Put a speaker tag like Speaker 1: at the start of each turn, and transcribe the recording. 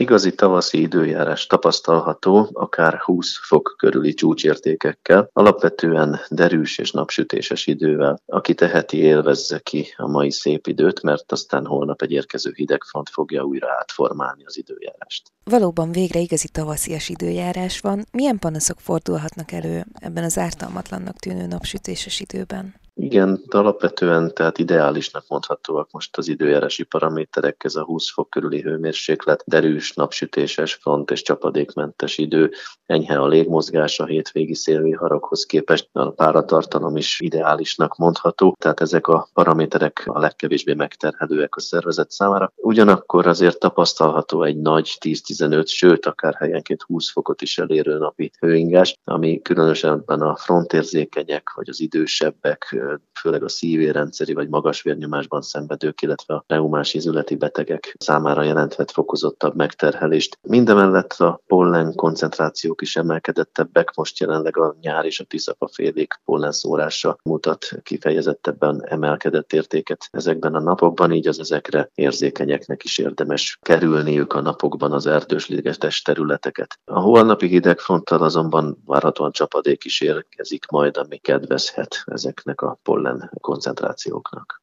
Speaker 1: Igazi tavaszi időjárás tapasztalható, akár 20 fok körüli csúcsértékekkel, alapvetően derűs és napsütéses idővel. Aki teheti, élvezze ki a mai szép időt, mert aztán holnap egy érkező hidegfront fogja újra átformálni az időjárást.
Speaker 2: Valóban végre igazi tavaszias időjárás van. Milyen panaszok fordulhatnak elő ebben az ártalmatlannak tűnő napsütéses időben?
Speaker 1: Igen, alapvetően tehát ideálisnak mondhatóak most az időjárási paraméterek, ez a 20 fok körüli hőmérséklet, derűs, napsütéses front és csapadékmentes idő, enyhe a légmozgás a hétvégi szélviharokhoz képest, a páratartalom is ideálisnak mondható, tehát ezek a paraméterek a legkevésbé megterhelőek a szervezet számára. Ugyanakkor azért tapasztalható egy nagy 10-15, sőt akár helyenként 20 fokot is elérő napi hőingás, ami különösen a frontérzékenyek vagy az idősebbek főleg a szívérendszeri vagy magas vérnyomásban szenvedők, illetve a reumás izületi betegek számára jelenthet fokozottabb megterhelést. Mindemellett a pollen koncentrációk is emelkedettebbek, most jelenleg a nyár és a tiszapa félék pollen szórása mutat kifejezettebben emelkedett értéket ezekben a napokban, így az ezekre érzékenyeknek is érdemes kerülniük a napokban az erdős területeket. A holnapi hidegfronttal azonban várhatóan csapadék is érkezik majd, ami kedvezhet ezeknek a pollen koncentrációknak.